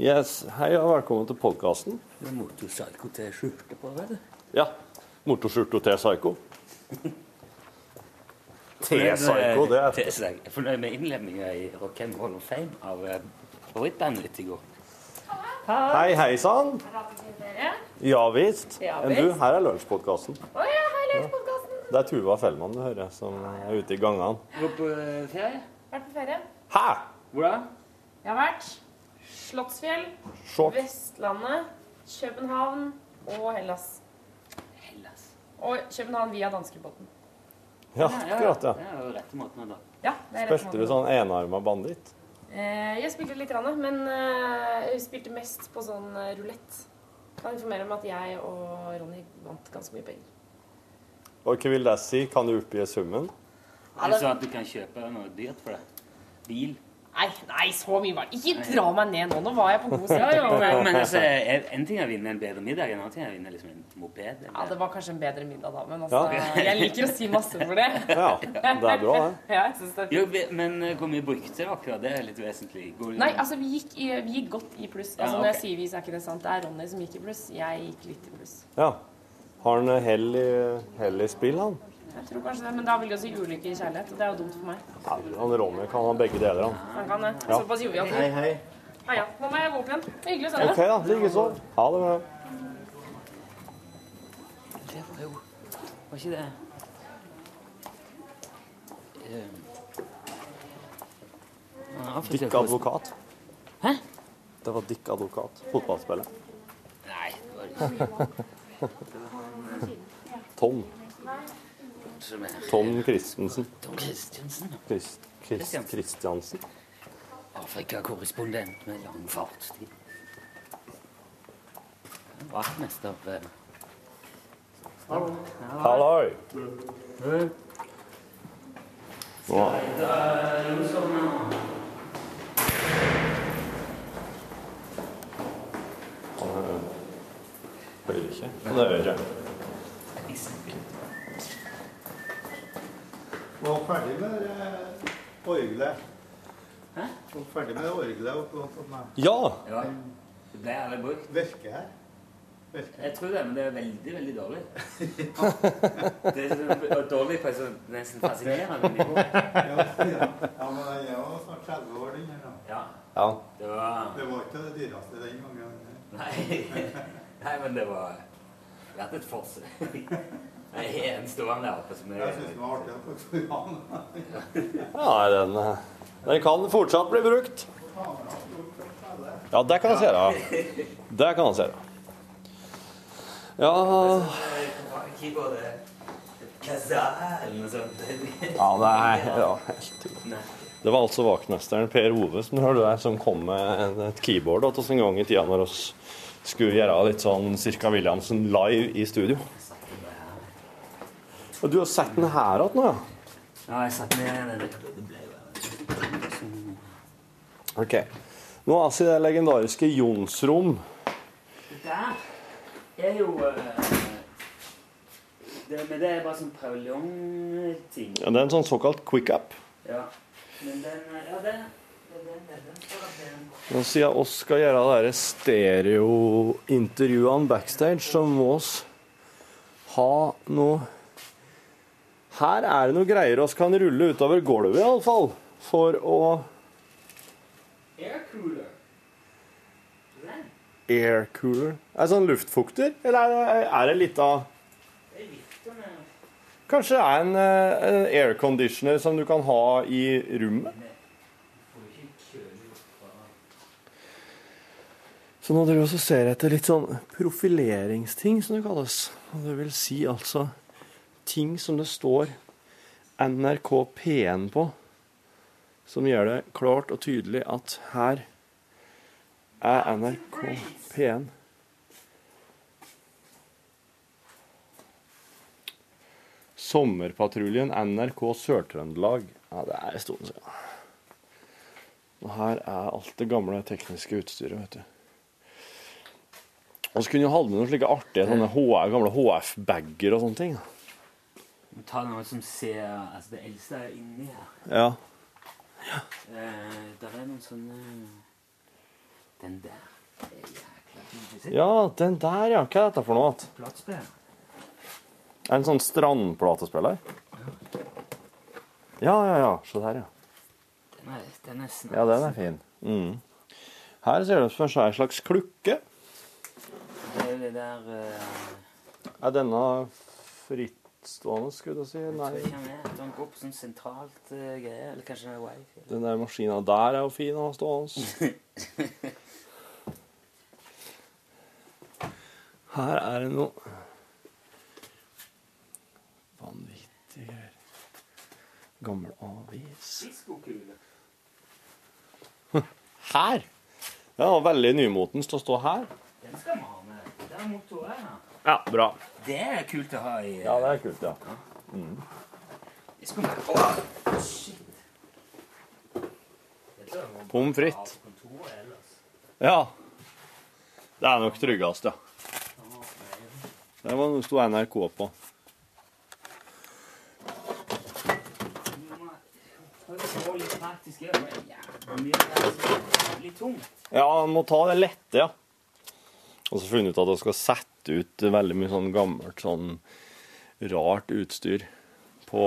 Yes, Hei og velkommen til podkasten. Det er Motorpsyko til skjorte på, deg? Ja. Motorskjorte til Psycho. T-Psycho, det er Jeg er fornøyd med innlemminga i Rock and Roll of Fame av eh, favorittbandet ditt i går. Hei, hei sann. Ja visst. Enn du, her er lunsjpodkasten. Ja. Det er Tuva Fellmann du hører, som er ute i gangene. Går på eh, ferie? Vært på ferie. Hæ? Hvor da? Jeg har vært Slottsfjell, Sjokk. Vestlandet, København og Hellas. Hellas. Og København via danskebåten. Ja, akkurat, ja. Det er jo rette måten da. Ja, det er rett Spilte du sånn enarma banditt? Eh, jeg spilte litt, grann, men eh, jeg spilte mest på sånn eh, rulett. Kan informere om at jeg og Ronny vant ganske mye penger. Og hva vil det si? Kan du oppgi summen? Er det sånn at du kan kjøpe noe dyrt for det? Bil? Nei, nei, så mye var det. Ikke dra meg ned nå. Nå var jeg på god side. Ja, ja, men, altså, en ting er å vinne en bedre middag, en annen ting er å vinne liksom en moped. Ja, det var kanskje en bedre middag da, men altså, Ja. jeg liker å si masse for det. Ja, det er bra, det. Ja, jeg synes det er fint. Jo, men eh, hvor mye brukte dere? Det er litt vesentlig. Går, Nei, altså vi gikk, i, vi gikk godt i pluss. Altså Ja, Når jeg sier vi, så er ikke det sant. Det er Ronny som gikk i pluss. Jeg gikk litt i pluss. Ja. Har han hell i, hell i spill, han? Jeg tror kanskje det, Men da vil det jo si ulykke i kjærlighet, og det er jo dumt for meg. Ja, han Ronny kan ha begge deler, han. Han kan det. Ja. Såpass jovial. Hei, hei. Ah, ja. Nå må jeg gå opp igjen. Er Hyggelig å se OK, deg. da. Likeså. Ha det bra. Det var jo Var ikke det Eh, fått Dick advokat. Hæ? Det var Dick advokat. Fotballspiller. Nei, det var ikke Tom. Som er Tom Christensen. Tom Christensen. Christ, Christ, Christiansen. Afrikakorrespondent med lang fartstid. Vaktmester eh, Halloi! Nå, han eh, hører ikke. Han hører ikke. Var ferdig med det orgelet. Hæ? Var ferdig med det orgelet og sånn. Ja! Ja, det ble aldri brukt. Virker her. Virker. Jeg tror det, men det er veldig, veldig dårlig. Det er sånn- dårlig på et sånn nesten fascinerende nivå. Ja, men den er jo snart 30 år, den her. da. Ja, ja. det var Det var ikke det dyreste den gangen. Nei, Nei men det var vært et forsøk. Jeg har en stående oppe som Jeg syns den var artig at folk skulle ha den. ja den, eh, den kan fortsatt bli brukt. Ja, det kan han se, da. Det kan jeg se, da. Ja, Keyboardet Kazalen og sånt. ja det er ja, helt Det var altså vaktmesteren Per Ove som der, som kom med et keyboard til oss en gang i tida når vi skulle gjøre litt sånn Cirka Williamsen live i studio. Og du har sett den her igjen nå, ja? Ja, jeg har sett den. Ok. Nå er i det legendariske Jonsrom. Det der er jo eh, det, Men det er bare sånn paviljongting. Ja, det er en sånn såkalt quick up. Ja. Men den eh, Ja, det Nå siden oss skal gjøre de stereointervjuene backstage, så må oss ha noe Her er det noe greier oss kan rulle utover gulvet, iallfall. For å Aircooler. Aircooler Er det sånn luftfukter, eller er det, er det litt av det Kanskje det er en, eh, en airconditioner som du kan ha i rommet? Så nå driver jeg og ser etter litt sånn profileringsting, som det kalles. Og det vil si altså ting som det står NRK P1 på, som gjør det klart og tydelig at her er NRK P1. Sommerpatruljen NRK Sør-Trøndelag. Ja, det er en stund siden. Og her er alt det gamle tekniske utstyret, vet du. Og så kunne jo hatt med noen slike artige sånne HF, gamle HF-bager og sånne ting. Ta noe som ser Altså, det eldste er inni her. Ja. Eh, der er noen sånne Den der er jækla fin. Ja, den der, ja. Hva er dette for noe? Platespiller. En sånn strandplatespiller? Ja, ja, ja. Se der, ja. Den er, den er snart. Ja, den er fin. Mm. Her ser det ut som en slags klukke. Det er det der uh... Er denne frittstående, skulle jeg si? Jeg tror Nei. ikke. Den går på sånn sentralt uh, greie. Eller kanskje det er wifi. Den der maskina der er jo fin å ha stående. Her er det noe vanvittige greier. Gammel avis. Her! Den var veldig nymotens til å stå her. Den skal man ha med. Er motoren her. Ja, bra. Det er kult å ha i Ja, det er kult, ja. shit. Jo Pommes frites. Ja. Det er nok tryggest, ja. Det var noe sto NRK på. Litt tungt. Ja, man må ta det lette, ja. Og så funnet ut at jeg skal sette ut veldig mye sånn gammelt, sånn rart utstyr på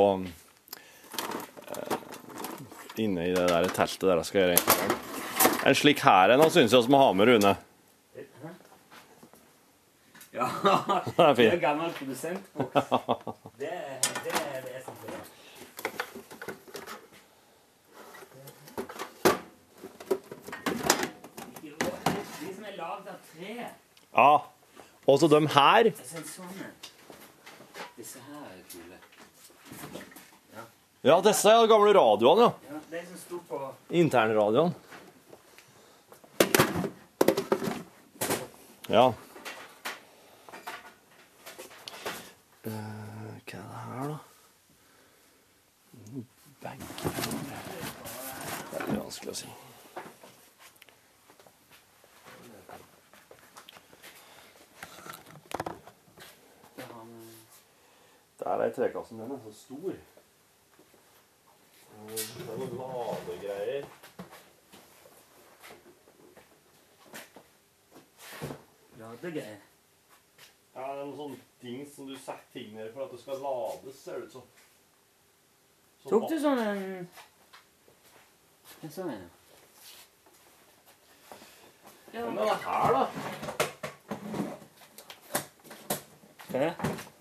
eh, Inne i det der teltet der jeg skal gjøre en slik her en syns jeg vi må ha med, Rune. Ja, Det er det fint. gammel produsentbok. Det det er vesentlig. De som er lagd av tre. Ja. Og så de her. Sånn er kule. Ja, disse er de gamle radioene, ja. Internradioen. Ja. Eh, hva er det her, da? Det Veldig vanskelig å si. det har vi- Der er trekassen den er så stor. Det er noen ladegreier. ladegreier. Ja, det er noen sånne ting som du setter ting ned for at det skal lades, ser det ut som. Sånn Tok du sånn en En sånn en? Ja. Men det her, da? Er det?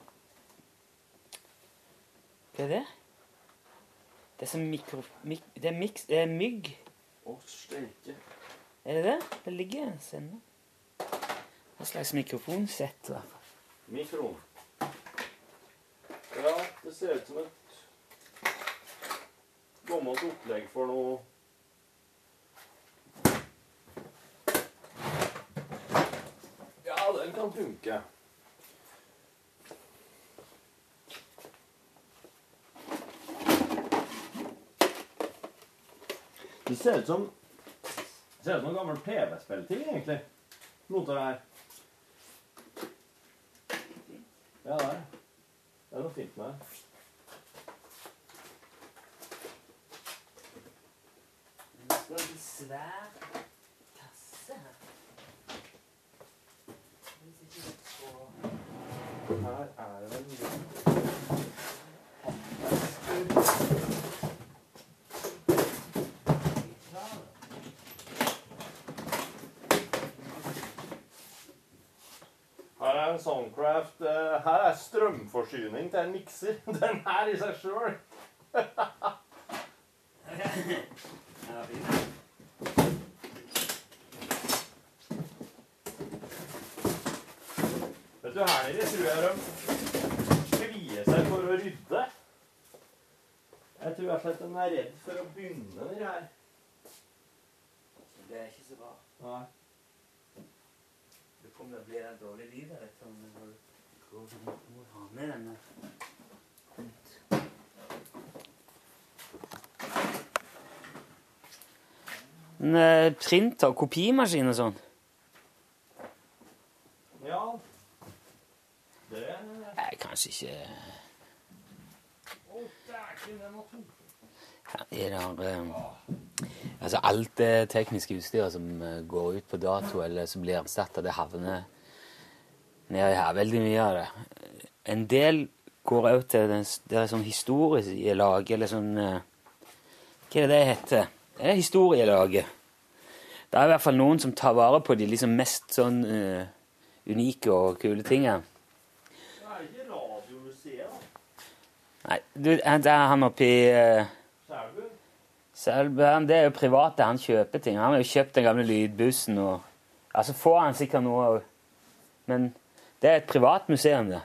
Hva er det? Det er som mikro... Mik, det er miks... Det er mygg. Å, steike. Er det det? Det ligger en sende. En slags mikrofonsett. i hvert fall. Mikro. Ja, det ser ut som et gammelt opplegg for noe Ja, den kan funke. Det ser ut som Det ser ut som en gammel TV-spillting, egentlig. Noe av det her. Ja, det er det. Er noe fint med det. Det står en svær kasse her. Her er det vel mye Her en eh, Her er strømforsyning til en mikser. Den her i seg sjøl. Vet du, her nede tror jeg de kvier seg for å rydde. Jeg tror rett og slett de er redd for å begynne nedi her. Det er ikke så bra. Nei. Det blir et dårlig lyd av etter om du går-. Du må ha med denne ut. En eh, printer, kopimaskin og sånn. Ja. Det Nei, kanskje ikke Å, dæken, den var tom. Her er det eh, Altså alt det tekniske utstyret som eh, går ut på dato, eller som blir erstatta, det havner nedi her. Veldig mye av det. En del går òg til den, det sånn historielaget, eller sånn eh, Hva er det det heter? Det er historielaget. Det er i hvert fall noen som tar vare på de liksom mest sånn uh, unike og kule tingene. Det er ikke Radiomuseet, da. Nei, du, det er han oppi uh. Selbu, det er jo private, han kjøper ting. Han har jo kjøpt den gamle lydbussen og Altså får han sikkert noe òg. Men det er et privat museum, det.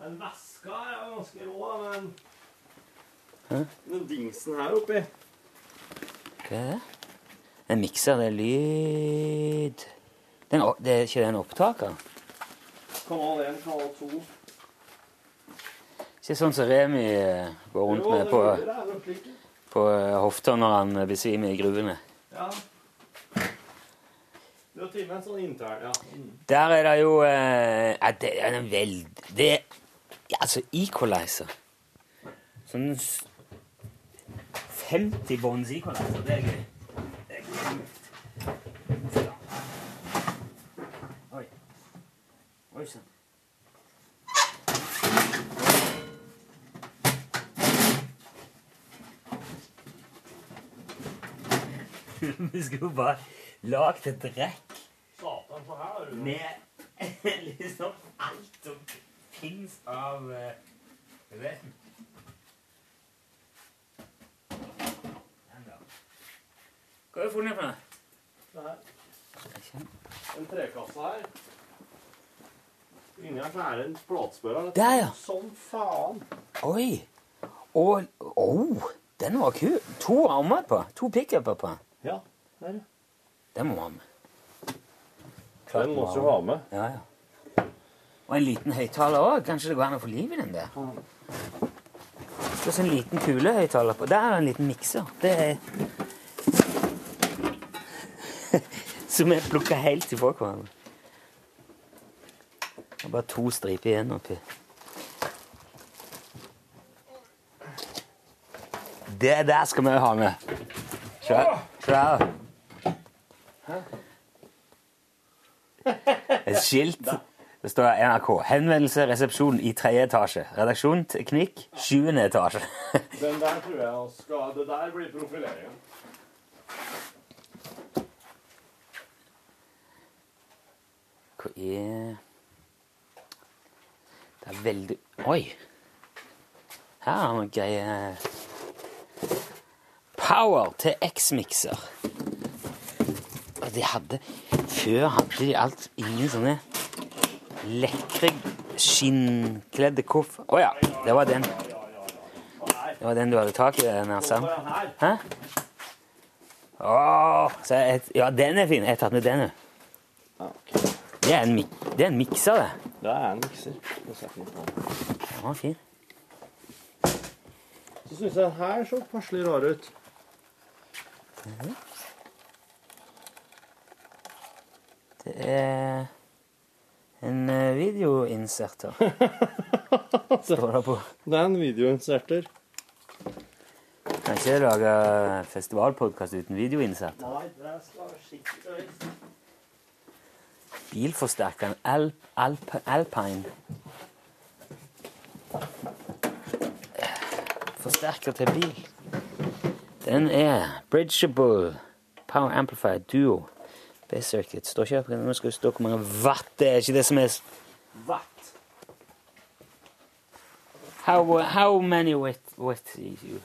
Den veska er jo ganske rå, men Hæ? Den dingsen her oppi Hva er det? En mikser, det er lyd den, Det er ikke den opptakeren? Kanal 1, kanal 2 Ikke sånn som Remi eh, går rundt med på, på eh, hofta når han eh, besvimer i gruvene. Ja. Du har til og med en sånn intern, ja. Mm. Der er det jo eh, Det er en veld... Det er altså equalizer. Sånn 50 bånds equalizer. Det er gøy. Det er gøy. Oi. Oi sann. Vi skulle bare lagd et rekk med liksom alt som fins av uh, ikke. Den da. Hva har du funnet for noe? En trekasse her. Inni her så er det en platespørrer. Der, ja. Sånn faen. Oi! Og oh, den var kul. To armer på. To pickuper på. Ja, der. Det må man ha med. Den må du ha med. Ja, ja. Og en liten høyttaler òg. Kanskje det går an å få liv i den der? Det er en liten kulehøyttaler på. Der er det en liten mikser. Det er Som er plukka helt ifra hverandre. Det er bare to striper igjen oppi. Det der skal vi ha med. Se se. Et skilt. Det står NRK. Henvendelse, resepsjon i tredje etasje. Redaksjon, teknikk, sjuende etasje. Den der tror jeg skal Det der blir profilering. Hva er Det er veldig Oi! Her har vi noe greier. Power til X-mikser. Og de hadde Før hadde de alt ingen sånne lekre skinnkledde koff... Å ja, det var den. Det var den du hadde tak i, her. Hæ? Så jeg, ja, den er fin. Jeg har tatt med den. jo. Det er en, det er en mikser, det. Det er en mikser. Den var fin. Så syns jeg den her så passelig rar ut. Det er en eh, videoinserter. Står det på. Det er en videoinserter. Kan ikke lage festivalpodkast uten videoinsert. Nei, det skal skikkelig Bilforsterkeren Alp, Alp, Alpine. Forsterker til bil. Den er Bridgeable Power Amplifier Duo. B-circuit. Står ikke her. Nå skal det stå hvor mange watt det er. ikke det som er Watt. How, how many watt, watt is you?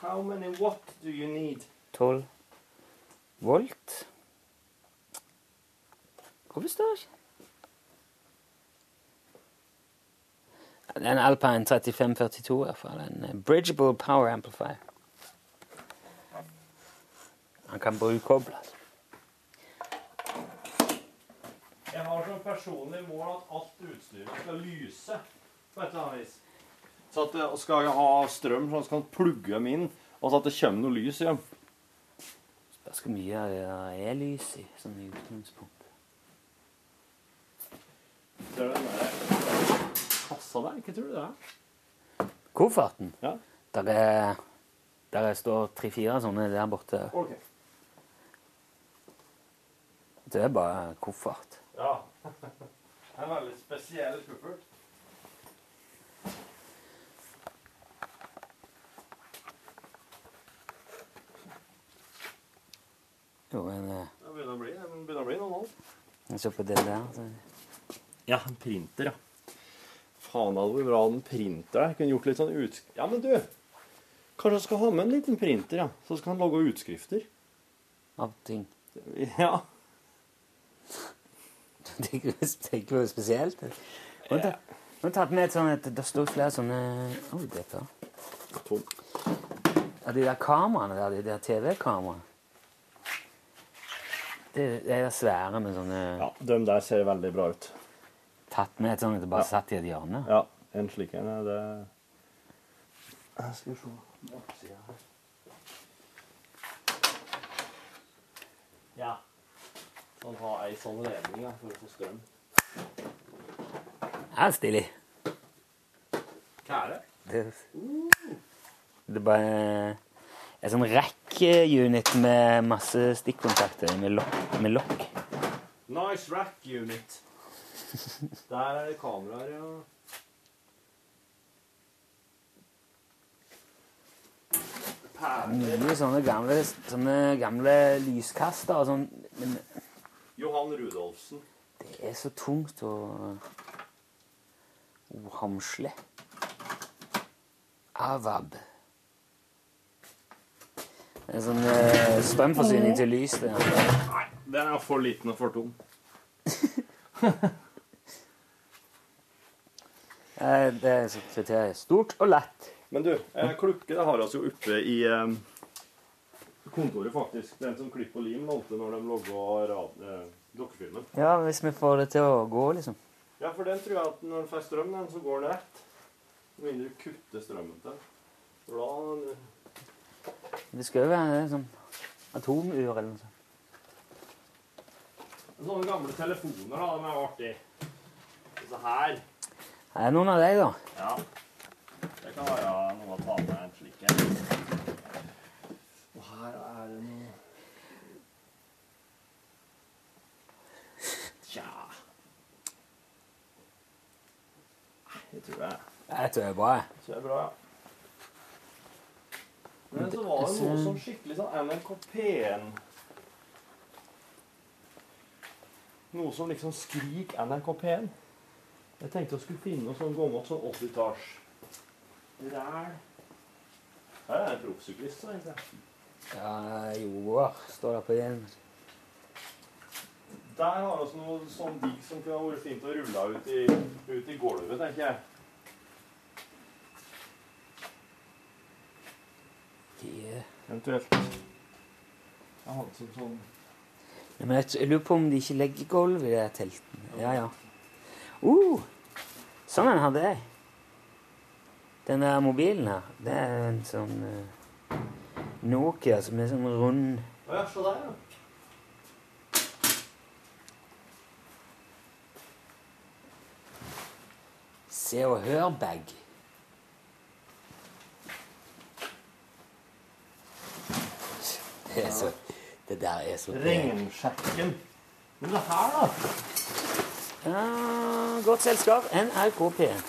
How many watt do you need? 12 volt? Hvorfor står det ikke? Det er en Alpine 3542 i hvert fall. En eh, bridgeable power amplifier. Han kan bruke koble. altså. Jeg har som personlig mål at alt utstyret skal lyse på et eller annet vis. Så at jeg skal jeg ha strøm så jeg kan plugge dem inn, og så at det kommer noe lys i dem. Spørs hvor mye av det der er lys i, sånn i utgangspunktet. Ser du den der kassa der? Hva tror du det er? Kofferten? Ja. Der er Der står tre-fire sånne der borte. Ok. Det er bare koffert. Ja. En veldig spesiell kuffert. Jo, en, eh, Det begynner å bli, det begynner å bli noe nå. Se på den der. Så. Ja, en printer, ja. Faen, det hadde vært bra en printer der. Kunne gjort litt sånn ut... Ja, men du! Kanskje jeg skal ha med en liten printer, ja. Så skal han lage utskrifter. Av ting. Ja. Tenker du spesielt? Nå har jeg tatt med et sånt et, Det står flere sånne Oi, dette. Tom. Ja, de der kameraene der, de der TV-kameraene. Det de er svære med sånne Ja, de der ser veldig bra ut. Tatt med et sånt bare Ja. satt i et hjørne. Ja, en slik en er det Jeg skal se baksida her. Ja. Han har ei sånn ledning ja, for å få strøm. Det er stilig. Hva er det? Det, det er bare en sånn rack-unit med masse stikkontakter med lokk. Med lokk. Nice rack unit. Der er det kameraer, ja. Mye sånne gamle, sånne gamle lyskaster og sånn. Johan Rudolfsen. det er så tungt og uhamslig. Avab. Det er sånn eh, strømforsyning til lys. Det. Nei, den er for liten og for tung. Det er så kriteriet. Stort og lett. Men du, eh, klukke det har vi jo oppe i eh, kontoret, faktisk. Den som Klipp og Lim lånte når de logga eh, dokkefilmen. Ja, hvis vi får det til å gå, liksom. Ja, for den tror jeg at når den får strøm, den, så går den rett. Med mindre du kutter strømmen til. den. Det skal jo være sånn atomur eller noe sånt. Sånne gamle telefoner, da, de er artige. Disse her. Er det noen av deg, da? Ja. Det kan være noe å ta med en slik en. Og her er det noe Tja Det tror jeg. Jeg tror det er bra. jeg. Så det er bra, ja. Men så var det noe som skikkelig sånn NRK P1 Noe som liksom skrik NRK P1. Jeg tenkte jeg skulle finne noe sånn gammelt sånn 80-talls ræl. Her er en proffsyklist, så egentlig. Ja, Joar står der på den. Der har vi noe sånn digg som kunne ha vært fint å rulle ut i, ut i gulvet, tenker jeg. De, Eventuelt. Jeg hadde som sånn men jeg, jeg lurer på om de ikke legger gulv i de her teltene. Ja, ja. Uh, sånn en hadde jeg. Den der mobilen her, det er en sånn uh, Nokia som er sånn rund Å ja, se der, ja. Se og Hør-bag. Det, er så, det der er så Regnsjekken. Men det her, da? Ja, godt selskap. NRK P1.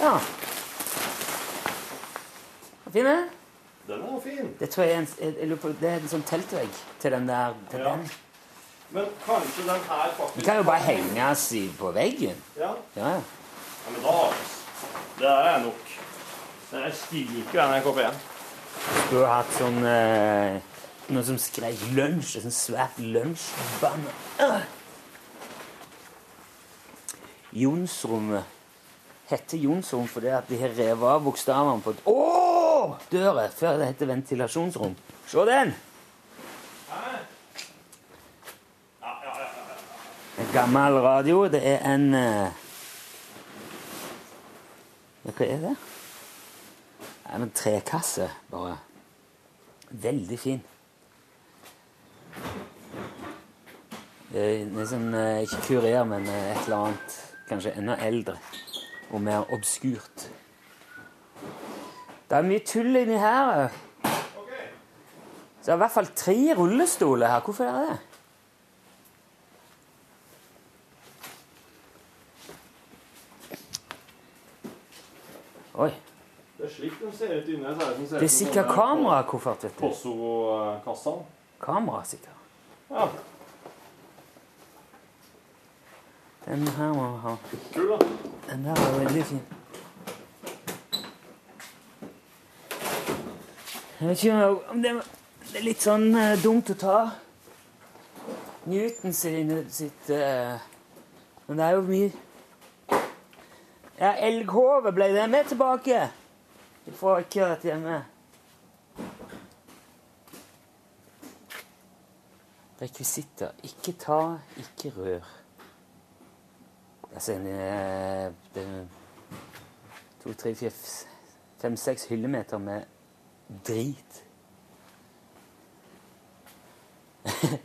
Ja. Fin, det? Den var fin. Det tror jeg er en, jeg, på, det er en sånn teltvegg til den der. Til Ja. den. Men kanskje den her faktisk Den kan jo bare henges på veggen. Ja. Ja, ja. men da har Det er nok. Jeg her ikke jo NRK P1. Skulle hatt sånn eh, Noe som skrev lunsj. Et sånt svært lunsjbanner. Jonsrommet heter Jonsrom fordi at de har revet av bokstavene på et Åh! døra før det heter ventilasjonsrom. Se den! En gammel radio. Det er en eh, Hva er det? Det er en trekasse, bare. Veldig fin. Det er sånn eh, Ikke kurer, men eh, et eller annet kanskje enda eldre og mer obskurt. Det er mye tull inni her òg. Så det er i hvert fall tre rullestoler her. Hvorfor er det det? Oi. Det er slik de ser ut inne. Er det, som ser Det er sikkert kamerakoffert, vet du. Kosovo-kassa. Kamera, sikkert. Ja, Den her må vi ha. kul da. Den der er veldig fin. Jeg vet ikke om det, det er litt sånn uh, dumt å ta Newton sin, sitt uh, Men det er jo mye Ja, elghove ble det med tilbake fra vært hjemme. Rekvisitter. Ikke ta, ikke rør. Altså en er To, tre, fire, fem, seks hyllemeter med drit.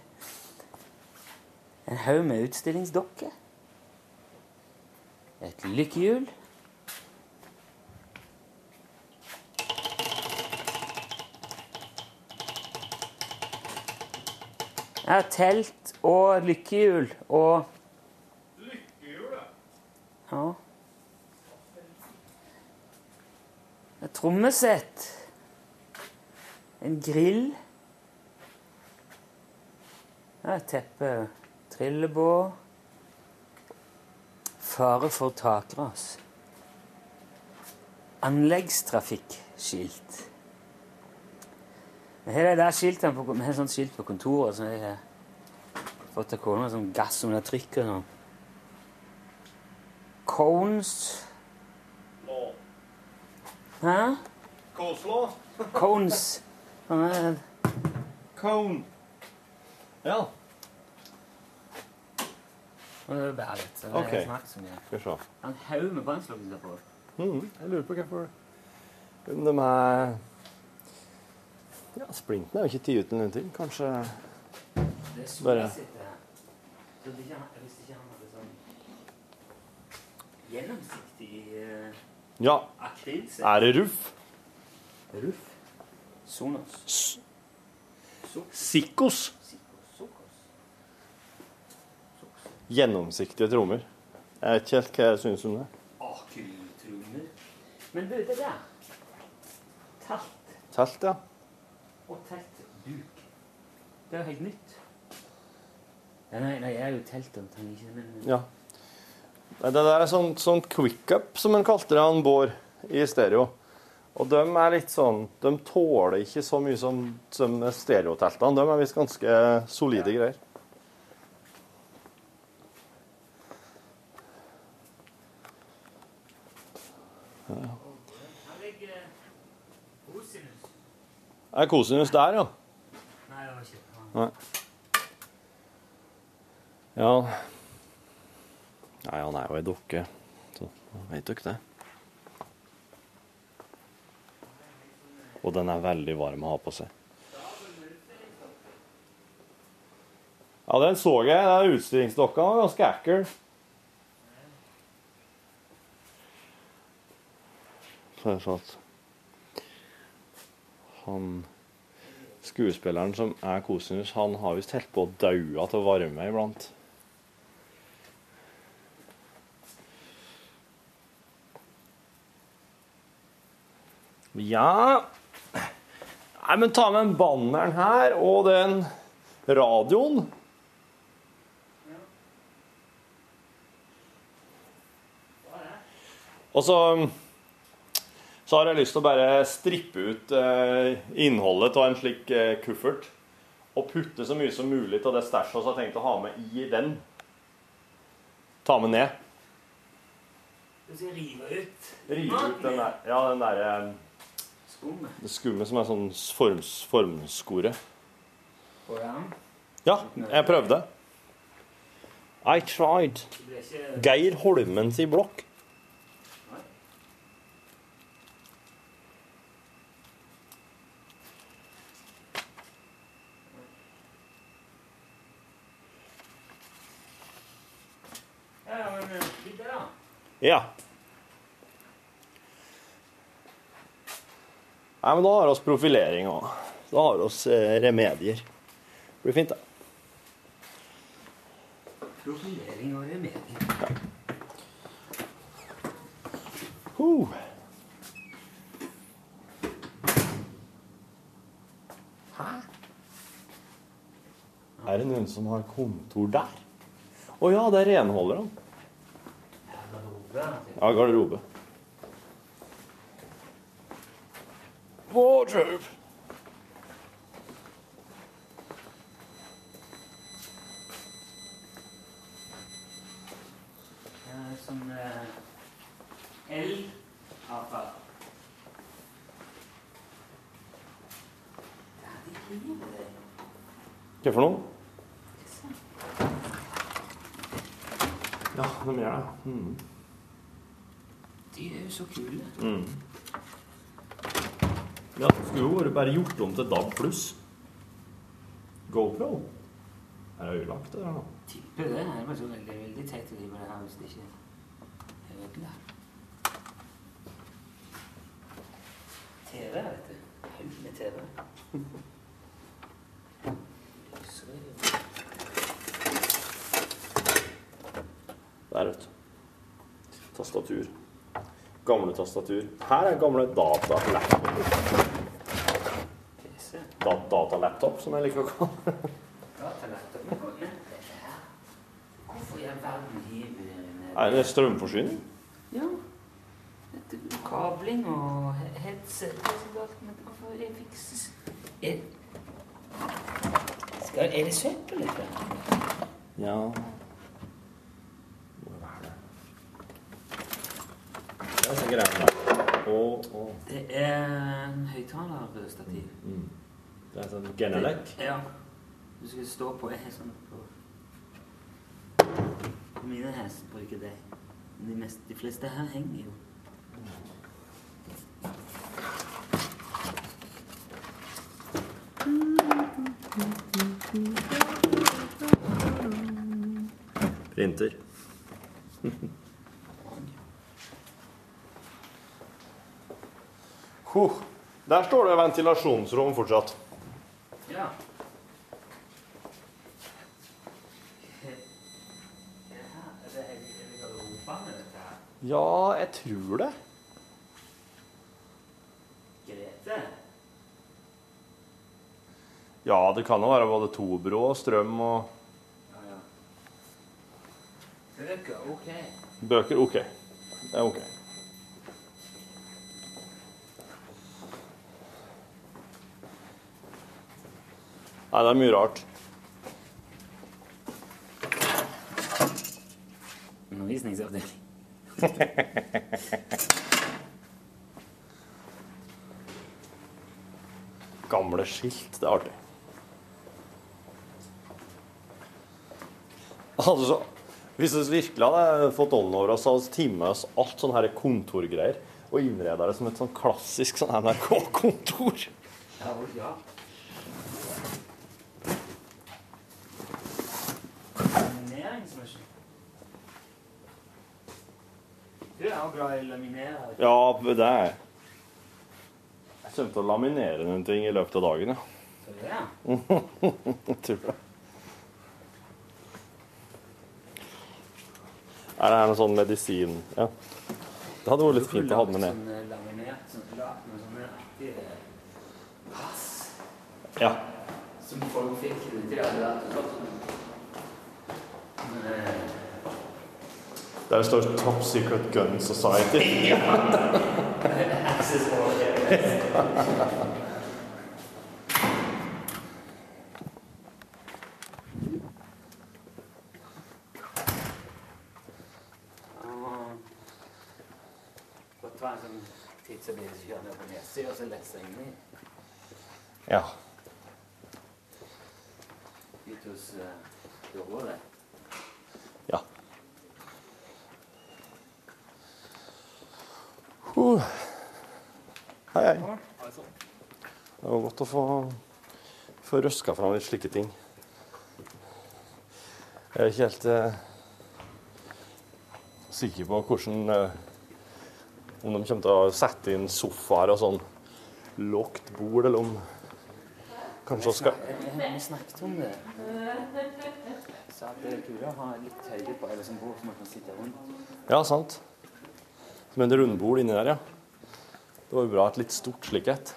en haug med utstillingsdokker. Et lykkehjul. Ja, telt og lykkehjul og Ja. Et trommesett. En grill. Ja, et teppe. Trillebår. Fare for takras. Anleggstrafikkskilt. Her er det skiltene på, vi har sånt skilt på kontoret som jeg har fått av kona, sånn gass under trykket og sånn. Cones Hæ? Coleslaw. Cones. Sånn er Cone. Ja, Nå er det bare litt. Så Ok. jeg snakker så mye. skal vi se. En haug med brannslukking på. Mhm, jeg lurer på hvorfor Om de er Ja, splinten er jo ikke tatt ut eller noen ting. Kanskje Det er Bare- solsitte her. Så det ikke, han hadde sånn gjennomsiktig uh, Ja, er det ruff? Ruff. Sonos. S- Sikkos. Sikos. Gjennomsiktige trommer. Jeg vet ikke helt hva jeg syns om det. Akryltrommer. Men du, det der Telt Telt, ja. og teltduk. Det er jo helt nytt. Ja, nei, nei, jeg er jo teltomtreng, ikke men ja. Nei, Det der er sånn, sånn quickup, som en kalte det, han Bård, i stereo. Og de er litt sånn De tåler ikke så mye som, som stereoteltene. De er visst ganske solide greier. Her ligger Rosinus. Er kosinus der, ja? Nei, det var ikke. Nei. Ja Nei, han er jo ei dukke, så vet dere det. Og den er veldig varm å ha på seg. Ja, den så jeg. Den utstillingsdokka var ganske ekkel. Så jeg satt sånn han skuespilleren som er kosinus, han har visst helt på å daue av varme iblant. Ja Nei, men ta med den banneren her og den radioen. Og så så har jeg lyst til å bare strippe ut eh, innholdet av en slik eh, kuffert. Og putte så mye som mulig av det stæsjet vi har tenkt å ha med i den. Ta med ned. Du skal rive ut Rive ut den der, ja, den derre eh, skummet. det skummet som er sånn forms, formskore. Går det an? Ja, jeg prøvde. I tried. Geir Holmens i blokk. Ja, ja, men eh, litt der, da. Ja. Nei, men da har vi profilering òg. da har vi eh, remedier. Det blir fint, det. Profilering og remedier. Uh. Er det noen som har kontor der? Å ja, det er renholderen. Ja, garderobe. Wardrobe. Ja, sånn eh, elavfall. Ja, det liker det. Hva for noe? Ja, de gjør det. Mm. De er jo så kul. Mm. Ja, det skulle jo vært bare gjort om til DAB pluss. GoPro. Er det ødelagt, det der nå? Tipper det. Det var så veldig, veldig teit å drive det her hvis det ikke er ødelagt. TV, vet du. Haug med TV. Er Der, vet du. Tastatur. Gamle tastatur. Her er gamle datalaptop. PC. Da datalaptop, som jeg liker å kalle det. Hvorfor i all verden hiver Er det strømforsyning? Ja. Kabling og headset det er men hvorfor fikses er det søppel, eller? Ja Må jo være det. Det er så greiene der. Og, og Det er en høyttalerstativ. mm. Det er sånn Genelec. Ja. Du skal stå på en sånn på Mine hester bruker det. De, mest, de fleste her henger jo. Printer. Der står det ventilasjonsrom fortsatt. Ja. Ja, jeg tror det. Grete? Ja, det kan jo være både Tobro og strøm og Ja, ja. Bøker, ok. bøker. OK. Det er OK. Nei, det er mye rart. Undervisningsavdeling. Gamle skilt. Det er artig. Altså, hvis vi virkelig hadde fått ånden over oss, hadde vi timet oss alt sånne her kontorgreier og innreda det som et sånn klassisk sånn NRK-kontor. Ja, ja. Lamineringsmaskin. Du er jo glad i å laminere. Ja, det er jeg. Jeg kommer til å laminere noen ting i løpet av dagen, ja. Det er. Jeg tror det. Er det her noe sånn medisin? Ja. Det hadde vært litt fint å ha med ned. Sånn laminert, sånn lagt med sånne artige pass Ja. som folk fikk til alle vært og sånn. Men, eh, Der står Top Secret Gun Society. Ja. for det. Godt ta en sånn tidsavis kjøre ned på nedsida og så lese inni. Ja. Ut hos uh, Dovre. ja. Uh. Hei, hei. Det var godt å få, få røska fram litt slike ting. Jeg er ikke helt eh, sikker på hvordan eh, Om de kommer til å sette inn sofaer og sånn lågt bord, eller om Kanskje vi skal Vi snakket om det. Så at det er kult å ha litt høyde på, eller som bord så man kan sitte rundt. Ja, sant. Som en rundbord inni der, ja. Det var jo bra et litt stort slik et.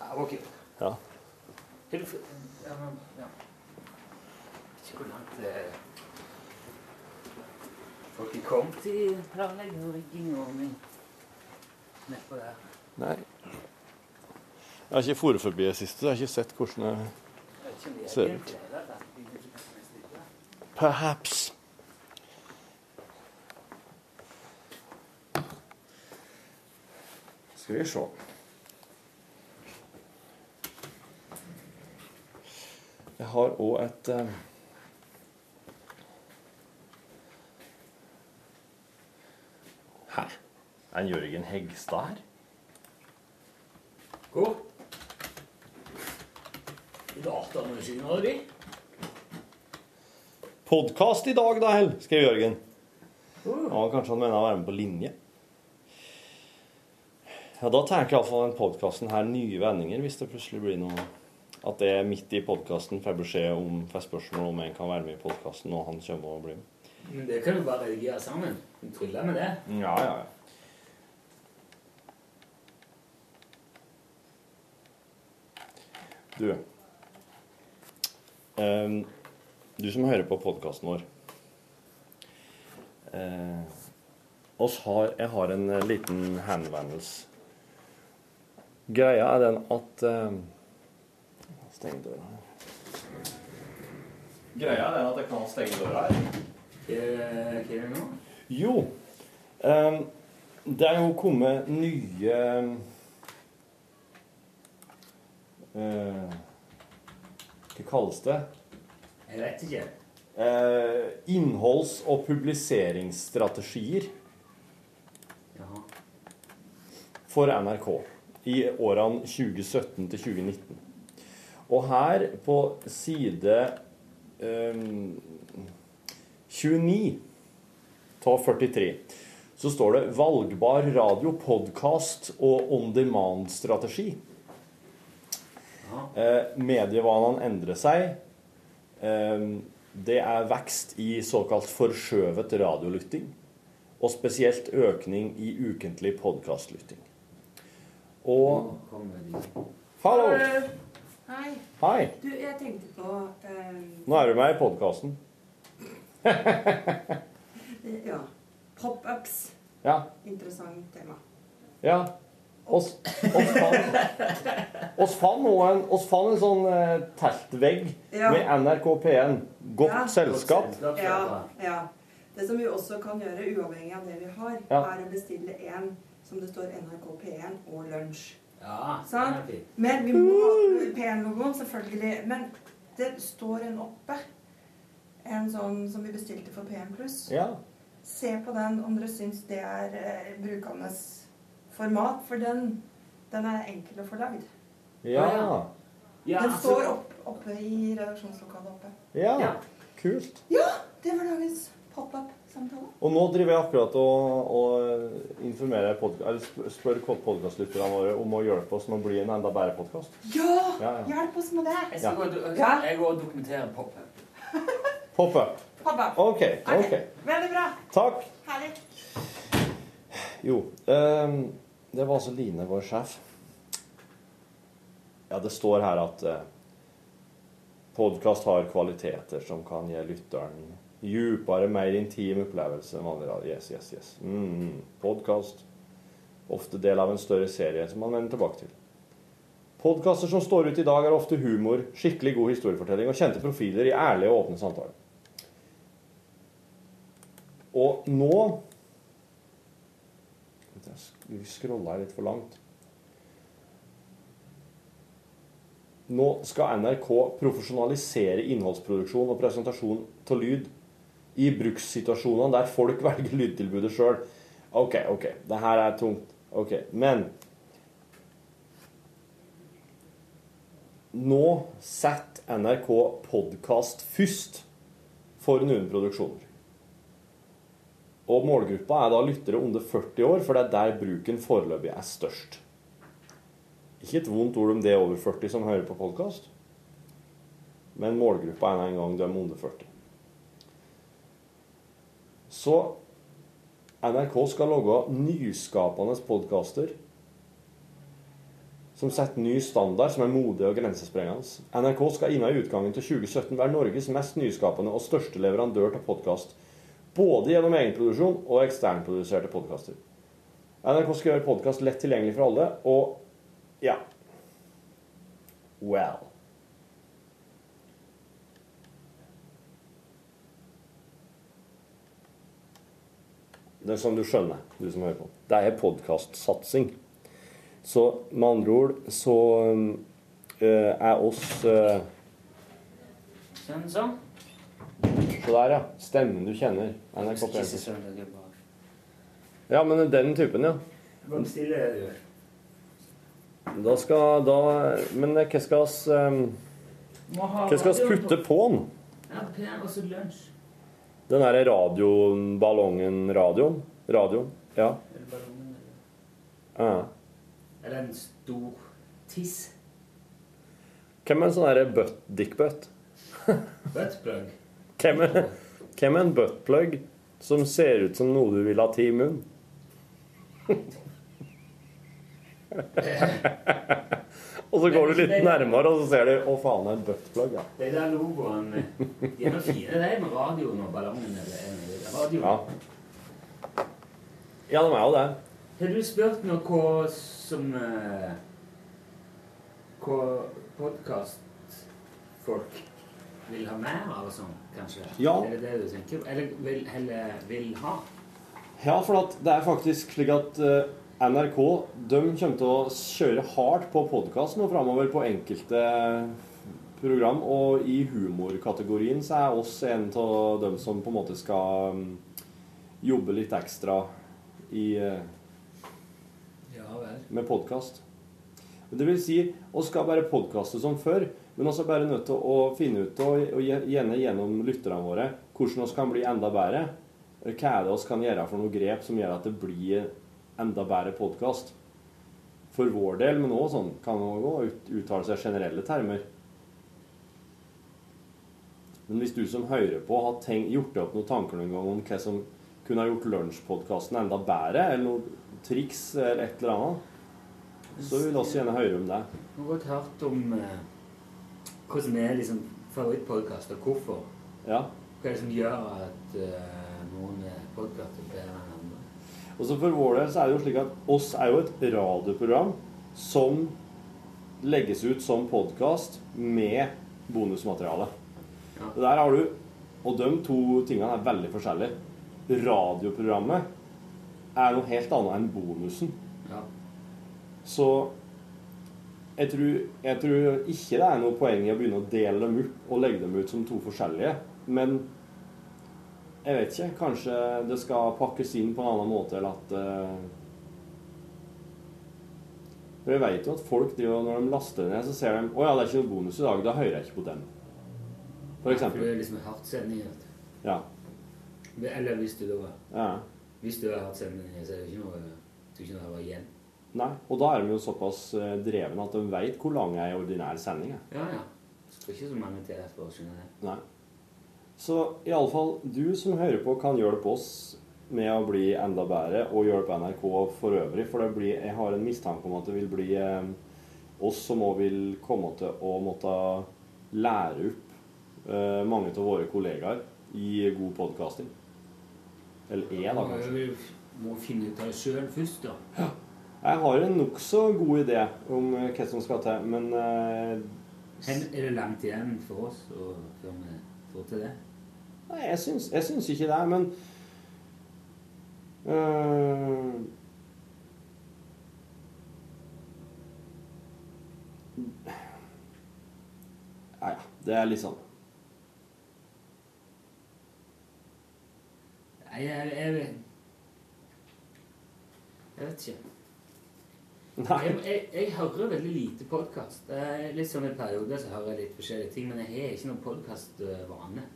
Ja, ok. Ja. Har du ja, men, ja. Ikke hvor langt er Folk er kommet i planlegging og rigging og ordning nedpå der. Nei. Jeg har ikke vært forbi det siste, så jeg har ikke sett hvordan det er Ser ut. Perhaps. Skal vi se. Jeg har òg et eh, Hæ? Er en Jørgen Hegstad her? Hvor? Datamaskiner di? Podkast i dag, da, Hell, skrev Jørgen. Ja, kanskje han mener å være med på linje. Ja, Da tenker iallfall den podkasten her nye vendinger, hvis det plutselig blir noe At det er midt i podkasten får beskjed om får spørsmål om en kan være med i podkasten, og han kommer og blir med. Men Det kan du bare redigere sammen. Du tryller med det. Ja, ja, ja. Du um, Du som hører på podkasten vår. Uh, oss har, jeg har en eh, liten henvendelse. Greia er den at eh, Steng døra her. Greia er den at jeg kan stenge døra her. Hva gjør er nå? Jo, ehm, det er jo kommet nye eh, Hva kalles det? Jeg vet ikke. Eh, innholds- og publiseringsstrategier Jaha. for NRK i årene 2017 til 2019. Og her på side um, 29 av 43 så står det 'Valgbar radio, podkast og on demand-strategi'. Eh, medievanene endrer seg. Eh, det er vekst i såkalt forskjøvet radiolytting. Og spesielt økning i ukentlig podkastlytting. Og. Hallo! Hei. Hei! Du, jeg tenkte på um... Nå er du med i podkasten. Ja. Pop-ups. Ja. Interessant tema. ja. Oss, oss fant oss fant en, fan en sånn eh, teltvegg Ja. med NRK P1. Godt Ja. selskap. Ja, ja. Det som vi også kan gjøre, uavhengig av det vi har, Ja. er å bestille en som det står NRK P1 og lunsj. Ja, fint. Men vi må ha P1-logoen, selvfølgelig. Men det står en oppe. En sånn som vi bestilte for P1 pluss. Ja. Se på den om dere syns det er eh, brukende format, for den, den er enkel å få lagd. Ja. Ja, Den så- står opp, oppe i redaksjonslokalet oppe. Ja. Ja. Kult. Det var dagens Og nå driver jeg akkurat og, og informerer eller sp- spør podkastlytterne våre om å hjelpe oss med å bli en enda bedre podkast. Ja! Ja, ja. Hjelp oss med det! Jeg skal gå og do- Ja. jeg går og dokumenterer pop-up. Pop up. Pop-up. OK. ok. Veldig bra. Takk. Herlig. Jo, um, det var altså Line, vår sjef. Ja, det står her at eh, podkast har kvaliteter som kan gi lytteren djupere, mer intim opplevelse enn vanlig radio. Yes, yes, yes. Mm, podkast. Ofte del av en større serie som man vender tilbake til. Podkaster som står ut i dag, er ofte humor, skikkelig god historiefortelling og kjente profiler i ærlige og åpne samtaler. Og nå Vi jeg her litt for langt. Nå skal NRK profesjonalisere innholdsproduksjon og presentasjon av lyd i brukssituasjonene der folk velger lydtilbudet sjøl. OK, OK. Det her er tungt. OK. Men nå setter NRK podkast først for noen produksjoner. Og målgruppa er da lyttere under 40 år, for det er der bruken foreløpig er størst. Ikke et vondt ord om det over 40 som hører på podkast, men målgruppa er en gang de under 40. Så NRK skal lage nyskapende podkaster som setter ny standard, som er modig og grensesprengende. NRK skal innen utgangen til 2017 være Norges mest nyskapende og største leverandør til podkast. Både gjennom egenproduksjon og eksternproduserte podkaster. NRK skal gjøre podkast lett tilgjengelig for alle, og ja Well. Det er sånn du skjønner, du som hører på. Det er podkastsatsing. Så med andre ord så øh, er oss øh, Sånn, sånn. Se der, ja. Stemmen du kjenner. NRK Ikke P1. sånn, det er bare- Ja, men den typen, ja. Bare stille er du. Da skal da Men hva skal vi um, Hva skal vi putte på den? Ja, og så lunsj. Den derre? Radioen? Ja. Eller ballongen, eller ja. Eller en stor tiss. Hvem er en sånn butt, dickbutt? Buttplug. Hvem er, hvem er en buttplug som ser ut som noe du vil ha til i munnen? Og så går du litt nærmere, og så ser du Å, faen, det er en buttplug, ja. De der logoene De er noe fine, de med radioen og ballongen. Eller, radioen. Ja. Ja, de er jo det. Har du spurt noe hva som eh, Hva podkastfolk vil ha mer av og sånn, kanskje? Ja. Er det det du tenker? Eller vil, heller vil ha? Ja, for at det er faktisk slik at eh, NRK de kommer til å kjøre hardt på podkast nå framover på enkelte program. Og i humorkategorien så er oss en av dem som på en måte skal mm, jobbe litt ekstra i, Ja vel. med podkast. Det vil si, vi skal bare podkaste som før, men er bare nødt til å finne ut og, og gjerne gjennom lytterne våre hvordan vi kan bli enda bedre. Hva er det vi kan gjøre for noen grep som gjør at det blir enda bedre podkast? For vår del, men òg sånn kan man òg ut, uttale seg i generelle termer. Men hvis du som hører på, har tenkt, gjort deg opp noen tanker noen gang om hva som kunne ha gjort lunsjpodkasten enda bedre, eller noen triks eller et eller annet, så vil vi også gjerne høre om det. Vi har godt hørt om eh, som er liksom favorittpodkast, og hvorfor. Ja. Hva er det som gjør at eh, noen podkaster er bedre? Og så for vår del så er det jo slik at oss er jo et radioprogram som legges ut som podkast med bonusmateriale. Ja. Der har du Og de to tingene er veldig forskjellige. Radioprogrammet er noe helt annet enn bonusen. Ja. Så jeg tror, jeg tror ikke det er noe poeng i å begynne å dele dem ut og legge dem ut som to forskjellige. Men jeg vet ikke. Kanskje det skal pakkes inn på en annen måte, eller at uh... For jeg vet jo at folk driver, når de laster ned, så ser de Å ja, det er ikke noe bonus i dag. Da hører jeg ikke på den. For eksempel. For det er liksom hardt sending. du. Ja. Eller hvis du da ja. Hvis du har hatt sending, så er det ikke noe du er ikke noe igjen. Nei. Og da er de jo såpass eh, drevne at de vet hvor lang ei ordinær sending er. Ja, ja. Det skal ikke så mange til for å skjønne det. Nei. Så iallfall, du som hører på, kan hjelpe oss med å bli enda bedre, og hjelpe NRK for øvrig. For det blir, jeg har en mistanke om at det vil bli eh, oss som òg vil komme til å måtte lære opp eh, mange av våre kollegaer i god podkasting. Eller er, da, kanskje. Vi må finne ut av det sjøl først, da. Jeg har en nokså god idé om eh, hva som skal til, men eh, er det langt igjen for oss å, før vi får til det? Nei, jeg syns, jeg syns ikke det, men øh, Ja, ja. Det er litt sånn Nei, jeg, jeg, jeg vet ikke. Nei. Jeg, jeg, jeg hører veldig lite podkast. Litt sånn i perioder så hører jeg litt forskjellige ting, men jeg har ikke noen podkastvane.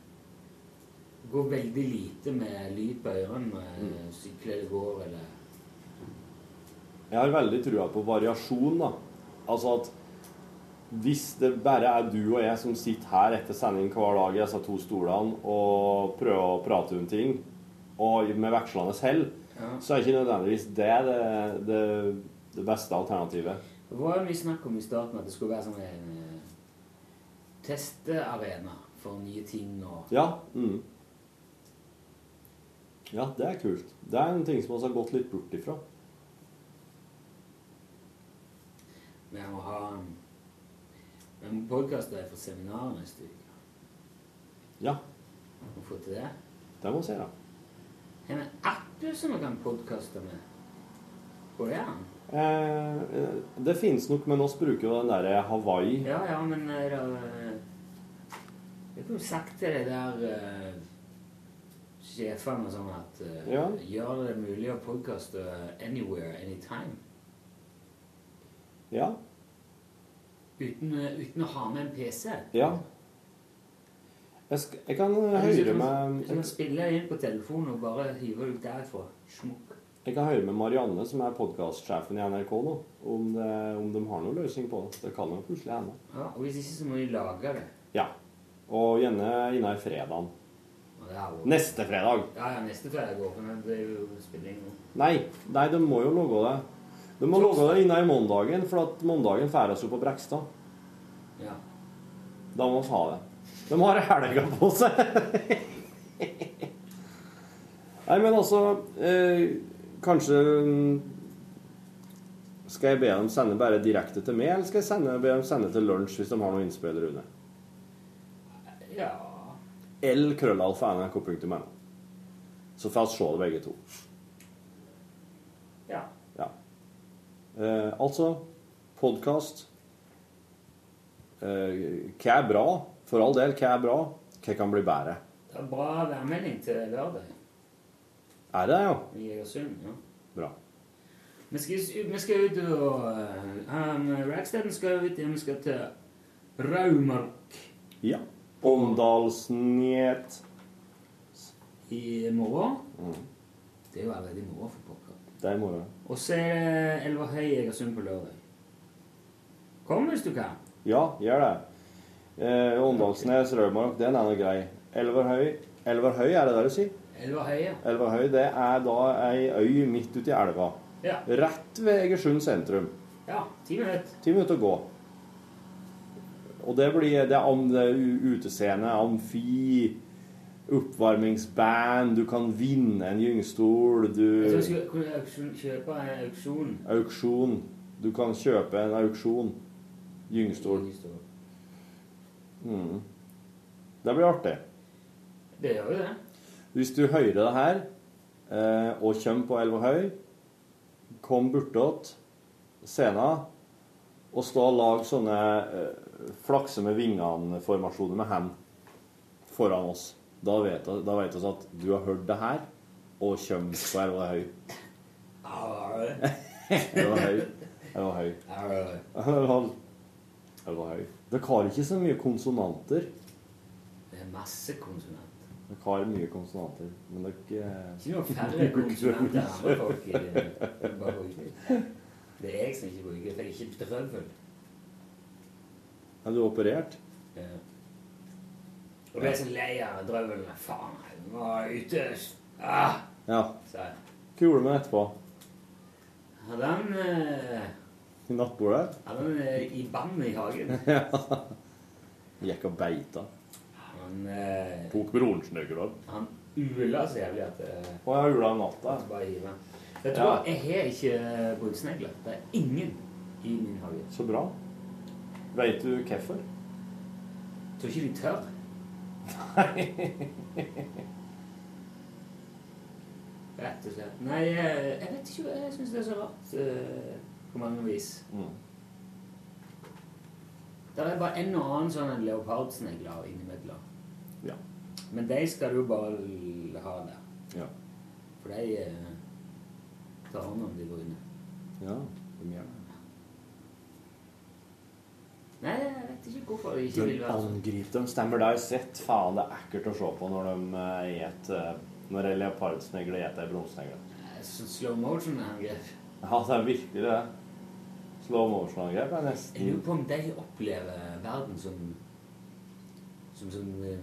Går veldig lite med lyd på ørene når jeg Mm. sykler eller går eller Jeg har veldig trua på variasjon, da. Altså at hvis det bare er du og jeg som sitter her etter sending hver dag i disse to stolene og prøver å prate om ting, og med vekslende hell, ja. så er ikke nødvendigvis det det, det, det beste alternativet. Det var jo mye snakk om i starten at det skulle være sånn en eh, testearena for nye ting og Ja. Mm. Ja, det er kult. Det er en ting som vi har gått litt bort ifra. Vi må ha en deg for seminarene neste uke. Ja, Må få til det. det må vi gjøre. Har vi en app som vi kan podkaste med? Går det an? Eh, det finnes nok, men oss bruker jo den derre Hawaii. Ja, ja, men eh, eh, Jeg kunne sagt til det der eh, sjefene og sånn at uh, Ja. Gjør det mulig å podkaste anywhere, anytime. Ja. Uten, eh, uten å ha med en PC. ja. Jeg, sk jeg kan høre med du kan spille inn på telefonen og bare hive ut derfra. Smukk. Jeg kan høre med Marianne, som er podkastsjefen i NRK nå, om, det, om de har noen løsning på det. Det kan jo plutselig hende. Ja, og hvis ikke, så må de lage det. Ja. Og gjerne innen fredagen. Og det er jo... Neste fredag. Ja, ja, neste fredag går, men det er spilling nå. Nei, nei, de må jo logge det. De må logge det innen mandagen, for at mandagen færdes jo på Brekstad. Ja. Da må vi ha det. De har helga på seg. Nei, men altså eh, Kanskje mm, Skal jeg be dem sende bare direkte til meg, eller skal jeg sende, be dem sende til lunsj hvis de har noe innspill, Rune? Ja. L krøllalfa nrk.no. Så får vi se det begge to. Ja. Ja. Eh, altså podkast eh, Hva er bra? For all del, hva er bra? Hva kan bli bedre? Det er bra værmelding til lørdag Er det, ja? i Egersund. Ja. Bra. Vi skal, vi skal ut og um, Racksteaden skal ut, og vi skal til Raumark Ja. Åndalsnjet. i morgen. Mm. Det er jo allerede i morgen for pokker. Det er i morgen. Og så er det Elverhøy i Egersund på lørdag. Kom hvis du kan. Ja, gjør det. Eh, Åndalsnes, Rødmark, den er noe grei. Elverhøy Elverhøy, er det det du sier? Elverhøy, ja. Elverhøy, det er da ei øy midt uti i elva. Ja. Rett ved Egersund sentrum. ja. Ti minutter. Ti minutter å gå. Og det blir det det utescene, amfi, oppvarmingsband, du kan vinne en gyngstol, Jeg tror du jeg skulle kunne kjøpe en auksjon. Auksjon. Du kan kjøpe en auksjon. Gyngstol. Mm. Det blir artig. Det gjør jo det. Hvis du hører det her, eh, og kommer på Elvehøy, kom bortåt scenen, og stå og lag sånne eh, flakse med vingene-formasjoner med ham foran oss. Da vet, vi- at du har hørt det her, og kommer på Elverhøy. høy. Elverhøy. Elverhøy. høy. Dere har ikke så mye konsonanter. Det er masse konsonanter. Dere har mye konsonanter, men dere Ikke noe færre konsonanter enn andre folk. i det. Det er jeg som ikke bruker, for jeg er ikke drøvel. Er du operert? Ja. Og ble så lei av drøvelen. Faen, jeg var ute ah, Ja. Hva gjorde du med den etterpå? Hadde han, eh, I nattbordet? hadde han eh, i vann i hagen. Gikk og beita. Han, eh, Tok broren sin øyeblikk. han ula så jævlig at eh, Og jeg ula om natta. jeg bare hive. Jeg tror jeg har ikke brudsnegler. Det er ingen i min hage. Så bra. Veit du hvorfor? Tror ikke de tør. Nei. Rett og slett. Nei, jeg, vet ikke. Jeg syns det er så rart eh, på mange vis. Mm. Det er bare en og annen sånn leopardsnegler innimellom. Ja. Men de skal du bare ha der. Ja. For de eh, tar hånd om de brune. Ja, de gjør det. Nei, jeg vet ikke hvorfor de ikke vil være sånn. angriper dem. Stemmer det sett? Faen, det er ekkelt å se på når de eh, et eh, Når en leopardsnegle eter ei. Sånn Slow motion-angrep. Ja, det er virkelig det. Slow motion-angrep er Jeg lurer nesten på om de opplever verden som Som som eh,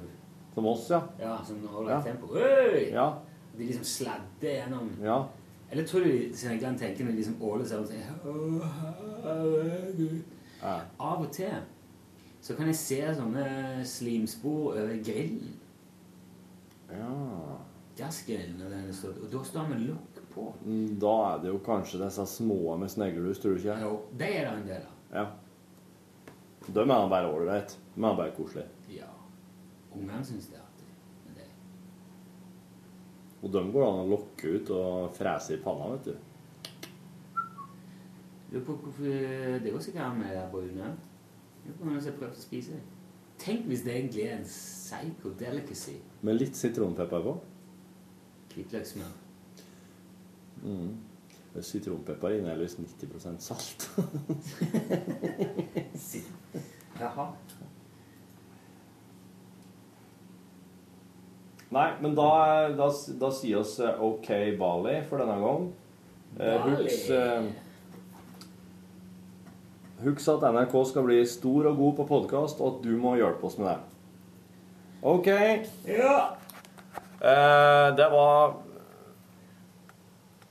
som oss, ja. Ja, som holder Ja. tempo. Øy! Ja. De liksom sladder gjennom ja. Eller tror du de tenker når de liksom åler seg «Å, herregud». Ja. Av og til så kan jeg se sånne slimspor over grillen. ja. Gassgrillen. Og da står med lokk på. Mm, Da er det jo kanskje disse små med sneglelus, tror du ikke? Jo, det er det en del av. Ja. De er bare ålreit. De er bare koselige. Ja. Ungene syns det er artig. Det Og de går an å lokke ut og frese i panna, vet du. Lurer på hvorfor Det går sikkert an med det brune. Lurer på om jeg prøvd å spise det. Tenk hvis det egentlig er en psycho delicacy. Med litt sitronpepper på. Hvitløkssmør. Mm. Sitronpepper inneholder visst 90% salt. Jaha. Nei, men da, da, da sier oss eh, OK Bali for denne gang. Eh, Bali. Husk eh, Husk at NRK skal bli stor og god på podkast, og at du må hjelpe oss med det. OK. Ja. Eh, det var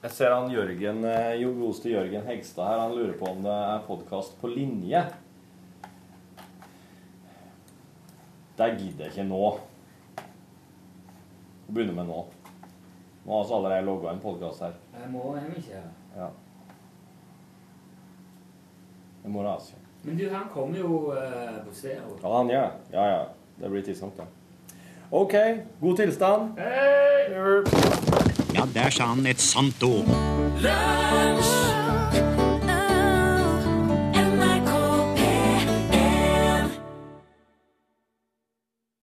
Jeg ser han Jørgen Jogoste jo, godeste Jørgen Hegstad her. Han lurer på om det er podkast på linje. Det gidder jeg ikke nå. Å begynne med nå. Nå har vi allerede logga en podkast her. Jeg må hjem ikke. Ja. I det, altså. Men du, han kommer jo uh, på stedet. Ja, han gjør det. Ja, ja. Det blir tidsnok, det. OK. God tilstand. Hei! Ja, der sa han et sant ord. Lunsj!